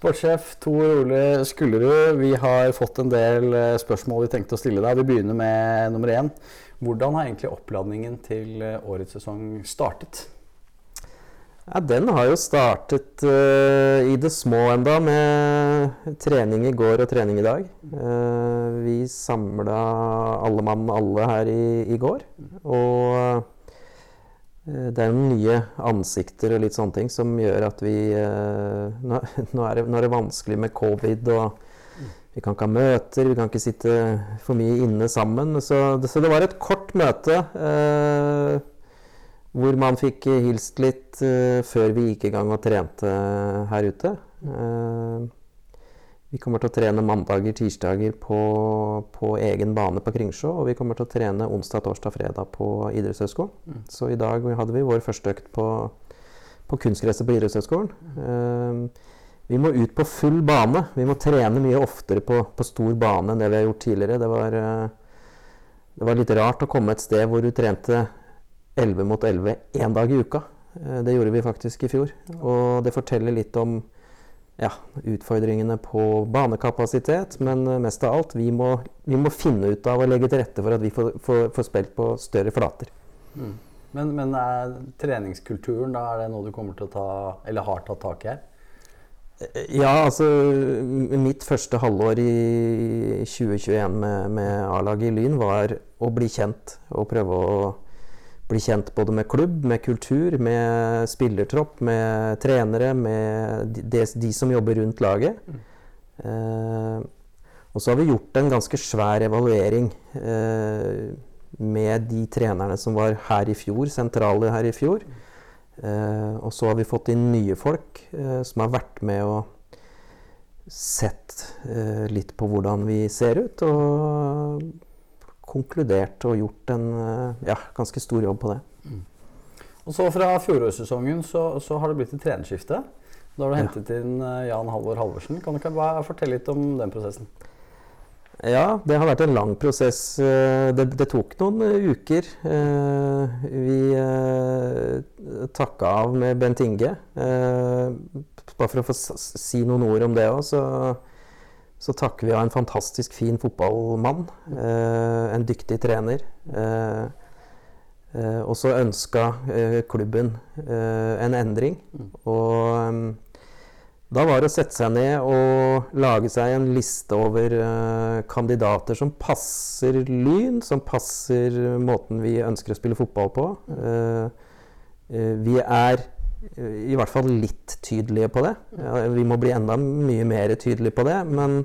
Sportssjef Tor Ole Skullerud, vi har fått en del eh, spørsmål vi tenkte å stille deg. Vi begynner med nummer én. Hvordan har egentlig oppladningen til eh, årets sesong startet? Ja, Den har jo startet uh, i det små enda, med trening i går og trening i dag. Uh, vi samla alle mann alle her i, i går. Og det er noen nye ansikter og litt sånne ting som gjør at vi nå, nå, er det, nå, er det, vanskelig med covid, og vi kan ikke ha møter, vi kan ikke sitte for mye inne sammen. Så, så det var et kort møte. eh, hvor man fikk hilst litt eh, før vi gikk i gang og trente her ute. Uh, vi kommer til å trene mandager, tirsdager på, på, egen bane på Kringsjå. Og vi kommer til å trene onsdag, torsdag, fredag på idrettshøyskolen. Mm. Så i dag hadde vi vår første økt på, på kunstgresset på idrettshøyskolen. vi må ut på full bane. Vi må trene mye oftere på, på stor bane enn det vi har gjort tidligere. Det var, det var litt rart å komme et sted hvor du trente 11 mot 11 én dag i uka. Eh, det gjorde vi faktisk i fjor. Og det forteller litt om ja, utfordringene på banekapasitet, men eh, mest av alt vi må, vi må, finne ut av å legge til rette for at vi får, får, får spilt på større flater. Mm. Men, men, er treningskulturen, da er det noe du kommer til å ta, eller har tatt tak i her? Eh, ja, altså Mitt første halvår i 2021 med, med A-laget i Lyn var å bli kjent og prøve å bli kjent både med klubb, med kultur, med spillertropp, med trenere, med de, de som jobber rundt laget. Mm. Eh, og så har vi gjort en ganske svær evaluering eh, med de trenerne som var her i fjor, sentrale her i fjor. Eh, og så har vi fått inn nye folk eh, som har vært med og sett eh, litt på hvordan vi ser ut. og konkludert og gjort en eh, ja, ganske stor jobb på det. Mm. Og så Fra fjorårssesongen så, så, har det blitt et trenerskifte. Da har du hentet inn eh, Jan Halvor Halvorsen. Kan du ikke bare fortelle litt om den prosessen? Ja, det har vært en lang prosess. Eh, det, det tok noen uker. Vi takka av med Bent Inge. Bare for å få si noen ord om det òg, så så takker vi av en fantastisk fin fotballmann. Eh, en dyktig trener. Eh, eh, og så ønska klubben en endring. Og da var det å sette seg ned og lage seg en liste over kandidater som passer Lyn, som passer måten vi ønsker å spille fotball på. Vi er i hvert fall litt tydelige på det. Vi må bli enda mye mer tydelige på det. Men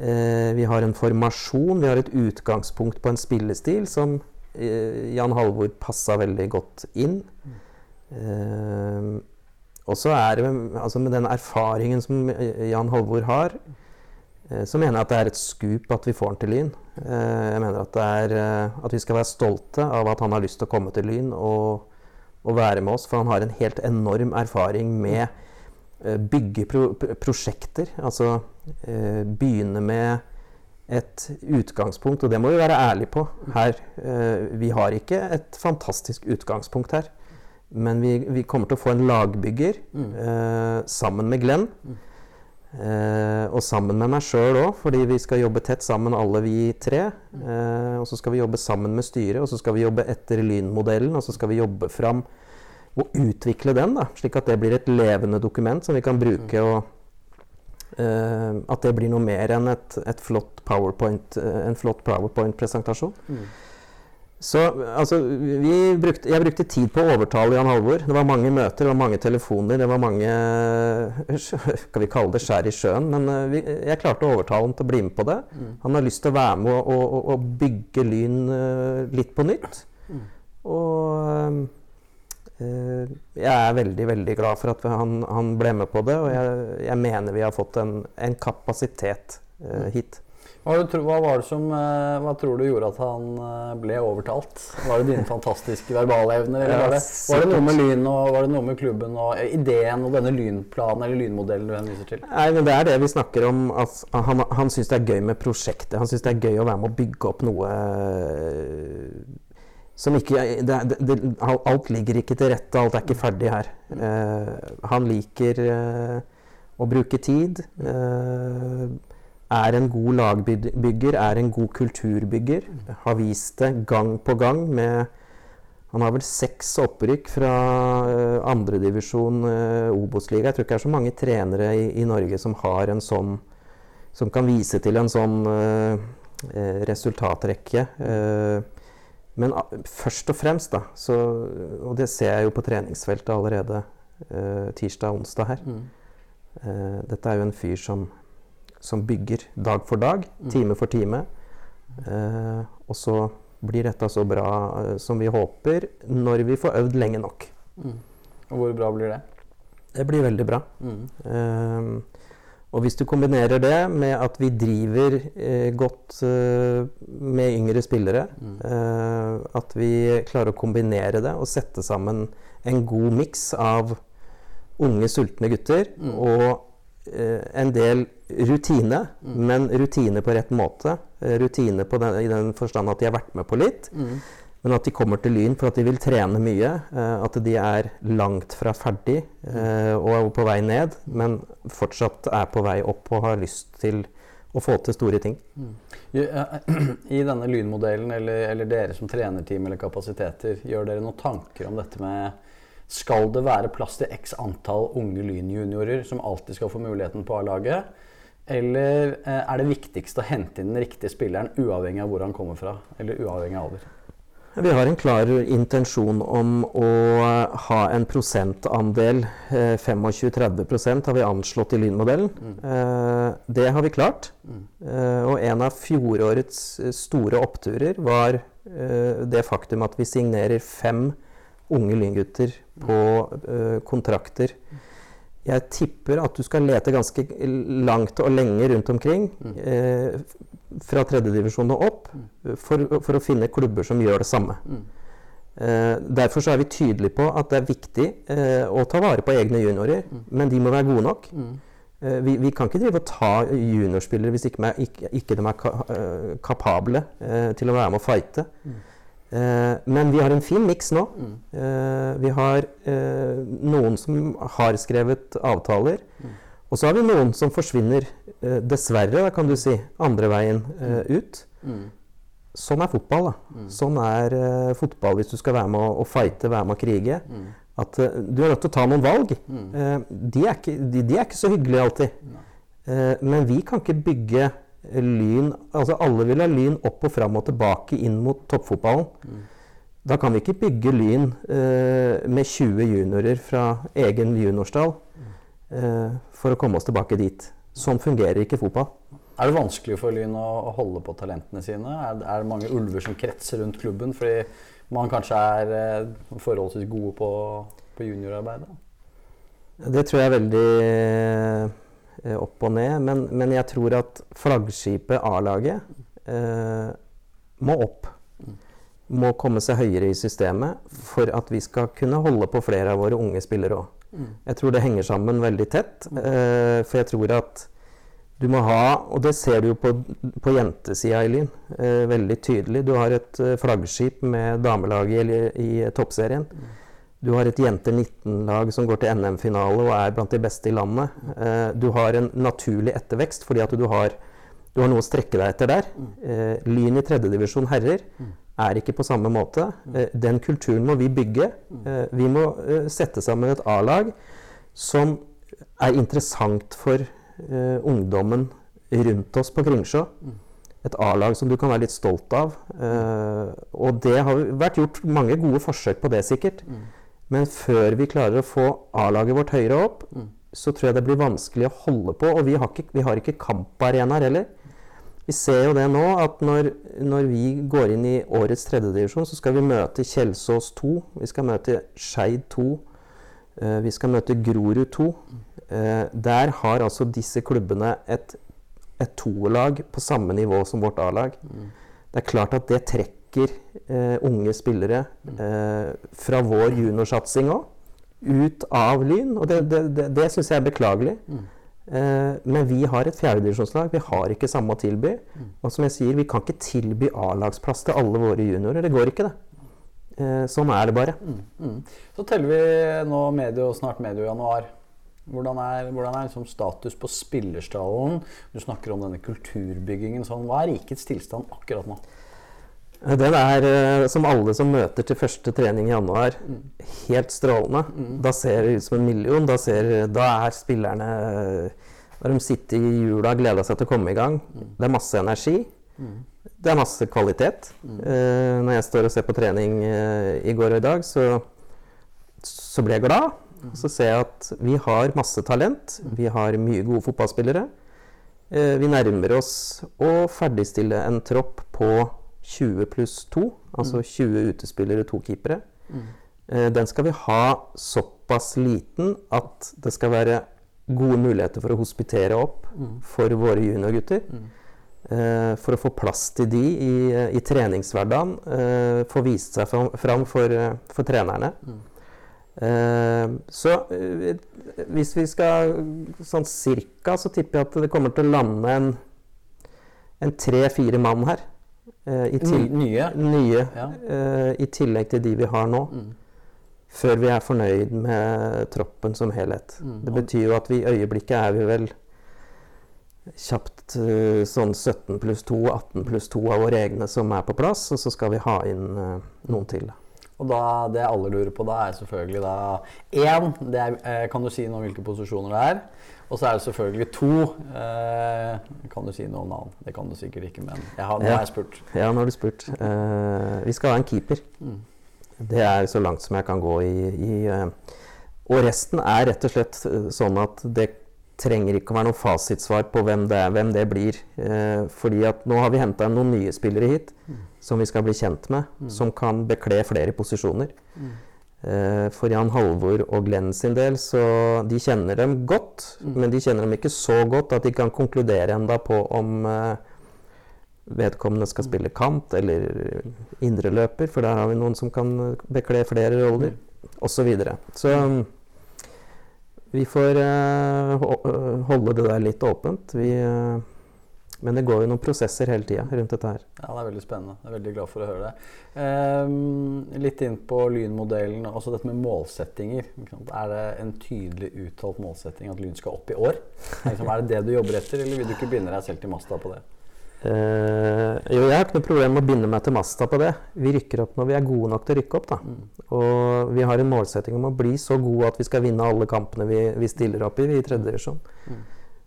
eh, vi har en formasjon, vi har et utgangspunkt på en spillestil som eh, Jan Halvor passa veldig godt inn. Eh, og så er det altså med den erfaringen som Jan Halvor har, eh, så mener jeg at det er et skup at vi får han til Lyn. Eh, jeg mener at, er, eh, at vi skal være stolte av at han har lyst til å komme til Lyn. og å være med oss, for han har en helt enorm erfaring med uh, byggeprosjekter. pro. Altså uh, begynne med et utgangspunkt, og det må vi være ærlige på her. Uh, vi har ikke et fantastisk utgangspunkt her, men vi, vi kommer til å få en lagbygger mm. sammen med Glenn. Mm. Eh, og sammen med meg sjøl òg, fordi vi skal jobbe tett sammen alle vi tre. Eh, og så skal vi jobbe sammen med styret, og så skal vi jobbe etter Lynmodellen. Og så skal vi jobbe fram og utvikle den, da, slik at det blir et levende dokument som vi kan bruke. og eh, At det blir noe mer enn et, et flott PowerPoint, eh, en flott PowerPoint-presentasjon. Mm. Så altså, brukte, jeg brukte tid på å overtale Jan Halvor. Det var mange møter, det var mange telefoner, det var mange Skal vi kalle det skjær i sjøen? Men uh, vi, jeg klarte å overtale ham til å bli med på det. Mm. Han har lyst til å være med og, og, og bygge Lyn uh, litt på nytt. Mm. Og øh, jeg er veldig, veldig glad for at han, han ble med på det. Og jeg, jeg mener vi har fått en, en kapasitet hit. Hva, hva, som, eh, hva, tror du gjorde at han eh, ble overtalt? Var det dine fantastiske verbalevner? Eller var, det, var, det, noe med Lyn og var det noe med klubben og ideen og denne lynplanen eller lynmodellen du henviser til? Nei, men Det er det vi snakker om. Altså, han han syns det er gøy med prosjektet. Han syns det er gøy å være med å bygge opp noe eh, som ikke det, det, Alt ligger ikke til rette, alt er ikke ferdig her. Uh, han liker uh, å bruke tid. Eh, er en god lagbygger, er en god kulturbygger. Har vist det gang på gang med Han har vel seks opprykk fra uh, andredivisjon uh, Obos-liga. Jeg tror ikke det er så mange trenere i, i, Norge som har en sånn Som kan vise til en sånn uh, resultatrekke. men først og fremst, da, så, og det ser jeg jo på treningsfeltet allerede tirsdag og onsdag her mm. Dette er jo en fyr som som bygger dag for dag, mm. time for time. Eh, og så blir dette så bra eh, som vi håper, når vi får øvd lenge nok. Mm. Og hvor bra blir det? Det blir veldig bra. Mm. Eh, og hvis du kombinerer det med at vi driver eh, godt eh, med yngre spillere, mm. eh, at vi klarer å kombinere det og sette sammen en god miks av unge, sultne gutter mm. og en del rutine, mm. men rutine på rett måte. Eh, rutine den, i den forstand at de har vært med på litt. Mm. Men at de kommer til Lyn for at de vil trene mye. Eh, at de er langt fra ferdig eh, og er på vei ned, men fortsatt er på vei opp og har lyst til å få til store ting. Mm. I denne lynmodellen, eller, eller dere som trenerteam eller kapasiteter, gjør dere noen tanker om dette med skal det være plass til x antall unge lynjuniorer som alltid skal få muligheten på A-laget? Eller eh, er det viktigst å hente inn den riktige spilleren uavhengig av hvor han kommer fra? Eller uavhengig av alder? Vi har en klar intensjon om å ha en prosentandel. 25-30 eh, har vi anslått i Lynmodellen. Mm. Eh, det har vi klart. Mm. Og en av fjorårets store oppturer var det faktum at vi signerer fem unge lyngutter på kontrakter. Mm jeg tipper at du skal lete ganske langt og lenge rundt omkring mm. eh, fra tredjedivisjon og opp mm. for, for, å finne klubber som gjør det samme. Mm. Eh, derfor så er vi tydelige på at det er viktig eh, å ta vare på egne juniorer, men de må være gode nok. Eh, vi, vi, kan ikke drive og ta juniorspillere hvis ikke, ikke, ikke de er ka, eh, kapable til å være med og fighte. Eh, men vi har en fin miks nå. Mm. Eh, vi har eh, noen som har skrevet avtaler. Mm. Og så har vi noen som forsvinner, eh, dessverre, kan du si, andre veien eh, mm. ut. Mm. Sånn er fotball. da. Mm. Sånn er eh, fotball hvis du skal være med å, å fighte, være med å krige. Mm. At du er nødt til å ta noen valg. De er, ikke, de, de, er ikke så hyggelige alltid. men vi kan ikke bygge Lyn Altså alle vil ha Lyn opp og fram og tilbake inn mot toppfotballen. Mm. Da kan vi ikke bygge Lyn eh, med 20 juniorer fra egen juniorstall eh, for å komme oss tilbake dit. Sånn fungerer ikke fotball. Er det vanskelig for Lyn å, holde på talentene sine? Er, er, det mange ulver som kretser rundt klubben fordi man kanskje er eh, forholdsvis gode på, på juniorarbeidet? Det tror jeg er veldig Eh, opp og ned. Men, men jeg tror at flaggskipet A-laget eh, må opp. Må komme seg høyere i systemet for at vi skal kunne holde på flere av våre unge spillere òg. Mm. Jeg tror det henger sammen veldig tett. Eh, for jeg tror at du må ha, og det ser du jo på, på jentesida, Eileen, eh, veldig tydelig. Du har et eh, flaggskip med damelaget i, i, i toppserien. Mm. Du har et jenter 19-lag som går til NM-finale og er blant de beste i landet. Eh, du har en naturlig ettervekst fordi at du har, du har noe å strekke deg etter der. Eh, Lyn i tredjedivisjon herrer er ikke på samme måte. Eh, den kulturen må vi bygge. Vi må sette sammen et A-lag som er interessant for ungdommen rundt oss på Kringsjå. Et A-lag som du kan være litt stolt av. og det har vært gjort mange gode forsøk på det, sikkert. Men før vi klarer å få A-laget vårt høyere opp, mm. så tror jeg det blir vanskelig å holde på. Og vi har ikke, vi har ikke kamparenaer heller. Vi ser jo det nå, at når, når vi går inn i årets tredjedivisjon, så skal vi møte Kjelsås 2, vi skal møte Skeid 2, eh, vi skal møte Grorud 2. Eh, der har altså disse klubbene et, et toerlag på samme nivå som vårt A-lag. Mm. Det er klart at det trekker trekker eh, unge spillere eh, fra vår juniorsatsing òg, ut av Lyn. Og det, det, det, det syns jeg er beklagelig. Mm. Eh, men vi har et fjerdedivisjonslag. Vi har ikke samme å tilby. Mm. Og som jeg sier, vi kan ikke tilby A-lagsplass til alle våre juniorer. Det går ikke, det. Eh, sånn er det bare. Mm. mm. Så teller vi nå medio, snart medio januar. Hvordan er, hvordan er liksom status på spillerstallen? Du snakker om denne kulturbyggingen. Sånn. Hva er rikets tilstand akkurat nå? Den er, eh, som alle som møter til første trening i januar, helt strålende. Da ser det ut som en million. Da, ser, da er spillerne Når de sitter i jula og gleder seg til å komme i gang. Det er masse energi. Det er masse kvalitet. Eh, når jeg står og ser på trening eh, i går og i dag, så, så blir jeg glad. Så ser jeg at vi har masse talent. Vi har mye gode fotballspillere. Eh, vi nærmer oss å ferdigstille en tropp på 20 pluss 2, altså 20 utespillere, to keepere. Eh, den skal vi ha såpass liten at det skal være gode muligheter for å hospitere opp for våre juniorgutter. Eh, for å få plass til de i, i treningshverdagen. Eh, få vist seg fram, for, eh, for trenerne. Eh, så eh, hvis vi skal sånn cirka, så tipper jeg at det kommer til å lande en, en tre-fire mann her. Eh, i til, Nye? nye. Ja. eh, I tillegg til de vi har nå. Før vi er fornøyd med troppen som helhet. Det betyr jo at vi i øyeblikket er vi vel kjapt eh, sånn 17 pluss 2, 18 pluss 2 av våre egne som er på plass, og så skal vi ha inn noen til. Og da, det alle lurer på da, er selvfølgelig da én det er, eh, Kan du si noe om hvilke posisjoner det er? Og så er det selvfølgelig to eh, Kan du si noe om navn? Det kan du sikkert ikke, men jeg har, nå har jeg spurt. Ja, nå har du spurt. Eh, vi skal ha en keeper. Det er så langt som jeg kan gå i, i eh, Og resten er rett og slett eh, sånn at det trenger ikke å være noe fasitsvar på hvem det er, hvem det blir. Eh, fordi at nå har vi henta noen nye spillere hit som vi skal bli kjent med, som kan bekle flere posisjoner. Eh, for Jan Halvor og Glenn sin del, så de kjenner dem godt, men de kjenner dem ikke så godt at de kan konkludere enda på om eh, vedkommende skal spille kant eller indreløper, for der har vi noen som kan bekle flere roller, osv. Så, videre. så mm, vi får eh, øh, holde det der litt åpent. Vi, eh, men det går jo noen prosesser hele tida rundt dette her. Ja, Det er veldig spennende. Jeg er veldig glad for å høre det. Ehm, litt inn på Lyn-modellen, også dette med målsettinger. Er det en tydelig uttalt målsetting at Lyn skal opp i år? Liksom, er det det du jobber etter, eller vil du ikke binde deg selv til masta på det? Eh, jo, jeg har ikke noe problem med å binde meg til masta på det. Vi rykker opp når vi er gode nok til å rykke opp. da. Og vi har en målsetting om å bli så gode at vi skal vinne alle kampene vi, vi stiller opp i vi i tredje divisjon.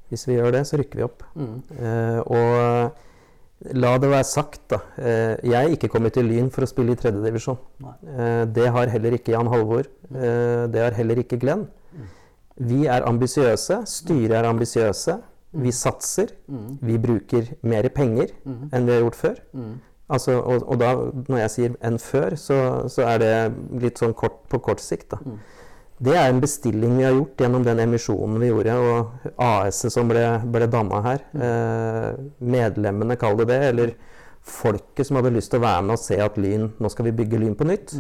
Hvis vi gjør det, så rykker vi opp. Eh, og la det være sagt, da. Eh, jeg er ikke kommet til Lyn for å spille i tredje divisjon. Eh, det har heller ikke Jan Halvor. Eh, det har heller ikke Glenn. Vi er ambisiøse. Styret er ambisiøse. Vi satser. Vi bruker mer penger enn vi har gjort før. Altså, og, og da, når jeg sier 'enn før', så, så er det litt sånn kort, på kort sikt. da. Det er en bestilling vi har gjort gjennom den emisjonen vi gjorde, og AS-et som ble, ble danna her. Eh, medlemmene, kall det det, eller folket som hadde lyst til å være med og se at Lyn Nå skal vi bygge Lyn på nytt.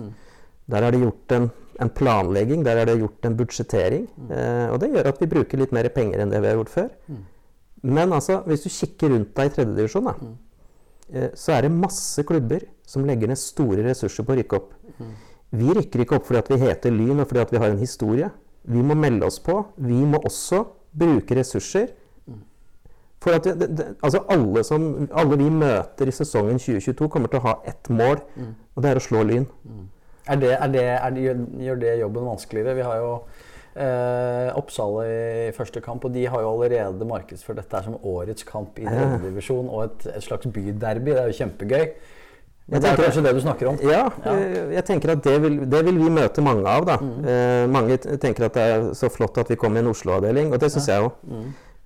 Der er det gjort en, en planlegging, der er det gjort en budsjettering. Eh, og det gjør at vi bruker litt mer penger enn det vi har gjort før. Men altså, hvis du kikker rundt deg i tredjedivisjon, da, eh, så er det masse klubber som legger ned store ressurser på å rykke opp. Vi rykker ikke opp fordi at vi heter Lyn og fordi at vi har en historie. Vi må melde oss på. Vi må også bruke ressurser. For at det, det, altså alle, som, alle vi møter i sesongen 2022, kommer til å ha ett mål, og det er å slå Lyn. Er det, er det, er det, gjør, gjør det jobben vanskeligere? Vi har jo eh, Oppsal i første kamp, og de har jo allerede markedsført dette som årets kamp i tredjedivisjon og et, et slags byderby. Det er jo kjempegøy. Men det er kanskje det du snakker om? Ja, ja. jeg tenker at det vil, det vil vi møte mange av. da. Eh, mange tenker at det er så flott at vi kommer i en Oslo-avdeling, og det syns jeg jo.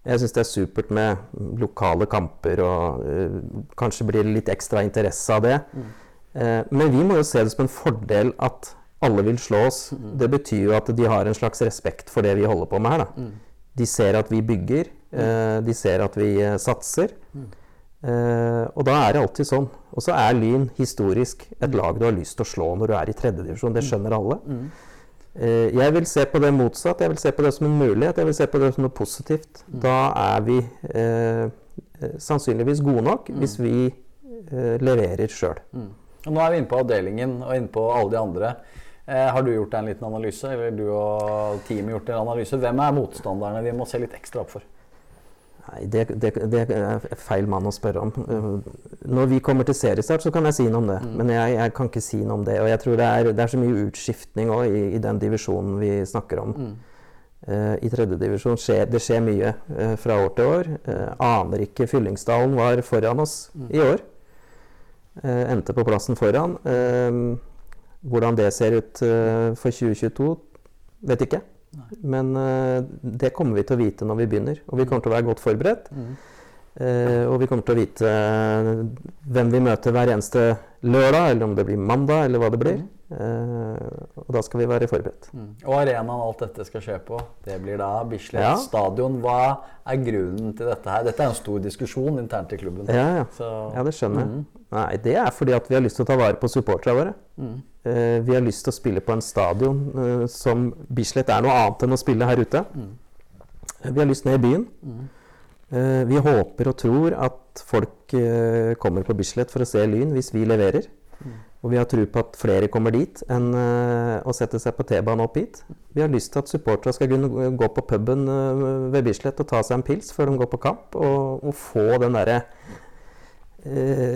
Jeg syns det er supert med lokale kamper, og eh, kanskje blir det litt ekstra interesse av det. Eh, men vi må jo se det som en fordel at alle vil slå oss. Det betyr jo at de har en slags respekt for det vi holder på med her. da. De ser at vi bygger, eh, de ser at vi eh, satser. Eh, og da er det alltid sånn. Og så er Lyn historisk et lag du har lyst til å slå når du er i tredjedivisjon. Det skjønner alle. Eh, jeg vil se på det motsatt. Jeg vil se på det som en mulighet. Jeg vil se på det som noe positivt. Da er vi eh, sannsynligvis gode nok hvis vi eh, leverer sjøl. Nå er vi inne på avdelingen og inne på alle de andre. Eh, har du gjort deg en liten analyse, eller du og teamet gjort en analyse? Hvem er motstanderne vi må se litt ekstra opp for? Nei, det, det, det, er feil mann å spørre om. Eh, når vi kommer til seriestart, så kan jeg si noe om det. Mm. Men jeg, jeg, kan ikke si noe om det. Og jeg tror det er, det er så mye utskiftning i, i, den divisjonen vi snakker om. Mm. Uh, I tredjedivisjon skjer det skjer mye uh, fra år til år. Uh, aner ikke Fyllingsdalen var foran oss mm. i år. endte på plassen foran. Hvordan det ser ut for 2022, vet ikke. Men uh, det kommer vi til å vite når vi begynner. Og vi kommer til å være godt forberedt. Mm. Uh, og vi kommer til å vite uh, hvem vi møter hver eneste lørdag, eller om det blir mandag, eller hva det blir. Mm. og da skal vi være forberedt. Mm. Og arenaen alt dette skal skje på, det blir da Bislett ja. stadion. Hva er grunnen til dette her? Dette er en stor diskusjon internt i klubben. Ja, ja. ja det skjønner jeg. Mm. Nei, det er fordi at vi har lyst til å ta vare på supporterne våre. Mm. Uh, vi har lyst til å spille på en stadion uh, som Bislett er noe annet enn å spille her ute. Mm. Uh, vi har lyst ned i byen. Mm. vi håper og tror at folk kommer på Bislett for å se Lyn hvis vi leverer. Mm. Og vi har tro på at flere kommer dit enn å sette seg på T-banen opp hit. Vi har lyst til at supporterne skal kunne gå på puben ved Bislett og ta seg en pils før de går på kamp, og, og få den derre eh,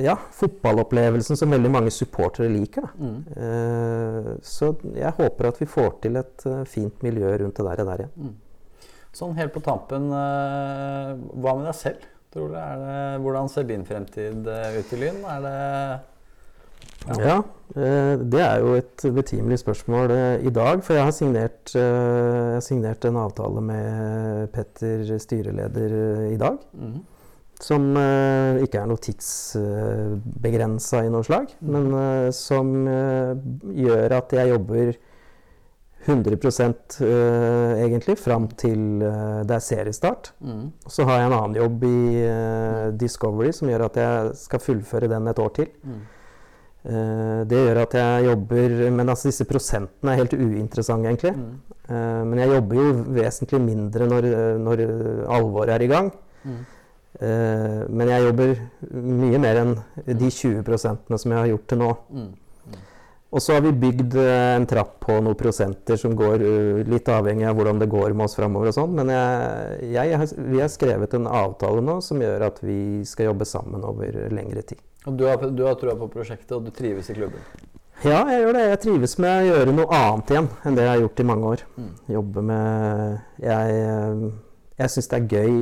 ja, fotballopplevelsen som veldig mange supportere liker. Mm. Eh, så jeg håper at vi får til et uh, fint miljø rundt det der. der ja. mm. Sånn helt på tampen, hva med deg selv? Tror du, er det, hvordan ser din fremtid ut i Lyn? Er det ja, ja det er jo et betimelig spørsmål i dag. For jeg har signert, jeg har signert en avtale med Petter, styreleder, i dag. Mm. Som uh, ikke er noe tidsbegrensa uh, i noe slag, mm. men uh, som eh, gjør at jeg jobber 100% egentlig fram til det er seriestart. Mm. Så har jeg en annen jobb i Discovery som gjør at jeg skal fullføre den et år til. Mm. det gjør at jeg jobber Men altså disse prosentene er helt uinteressante, egentlig. Mm. men jeg jobber jo vesentlig mindre når, når alvoret er i gang. Mm. Uh, men jeg jobber mye mer enn de 20% som jeg har gjort til nå. Mm. Mm. Og så har vi bygd uh, en trapp på noen prosenter som går uh, litt avhengig av hvordan det går med oss framover og sånn. Men jeg, jeg vi har skrevet en avtale nå som gjør at vi skal jobbe sammen over lengre tid. Og du har, du har trua på prosjektet, og du trives i klubben? Ja, jeg gjør det. Jeg trives med å gjøre noe annet igjen enn det jeg har gjort i mange år. Mm. Jobbe med Jeg, jeg syns det er gøy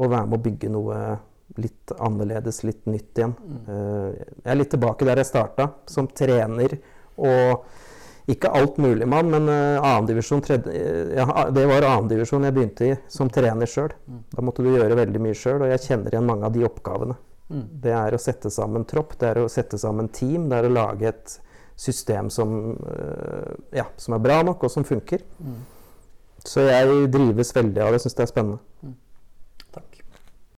og være med å bygge noe litt annerledes, litt nytt igjen. Mm. Uh, jeg er litt tilbake der jeg starta, som trener. Og ikke alt mulig mann, men uh, annendivisjon uh, ja, Det var annendivisjon jeg begynte i som trener sjøl. Mm. Da måtte du gjøre veldig mye sjøl, og jeg kjenner igjen mange av de oppgavene. Mm. Det er å sette sammen tropp, det er å sette sammen team, det er å lage et system som, ja, som er bra nok, og som funker. Så jeg drives veldig av det. Syns det er spennende.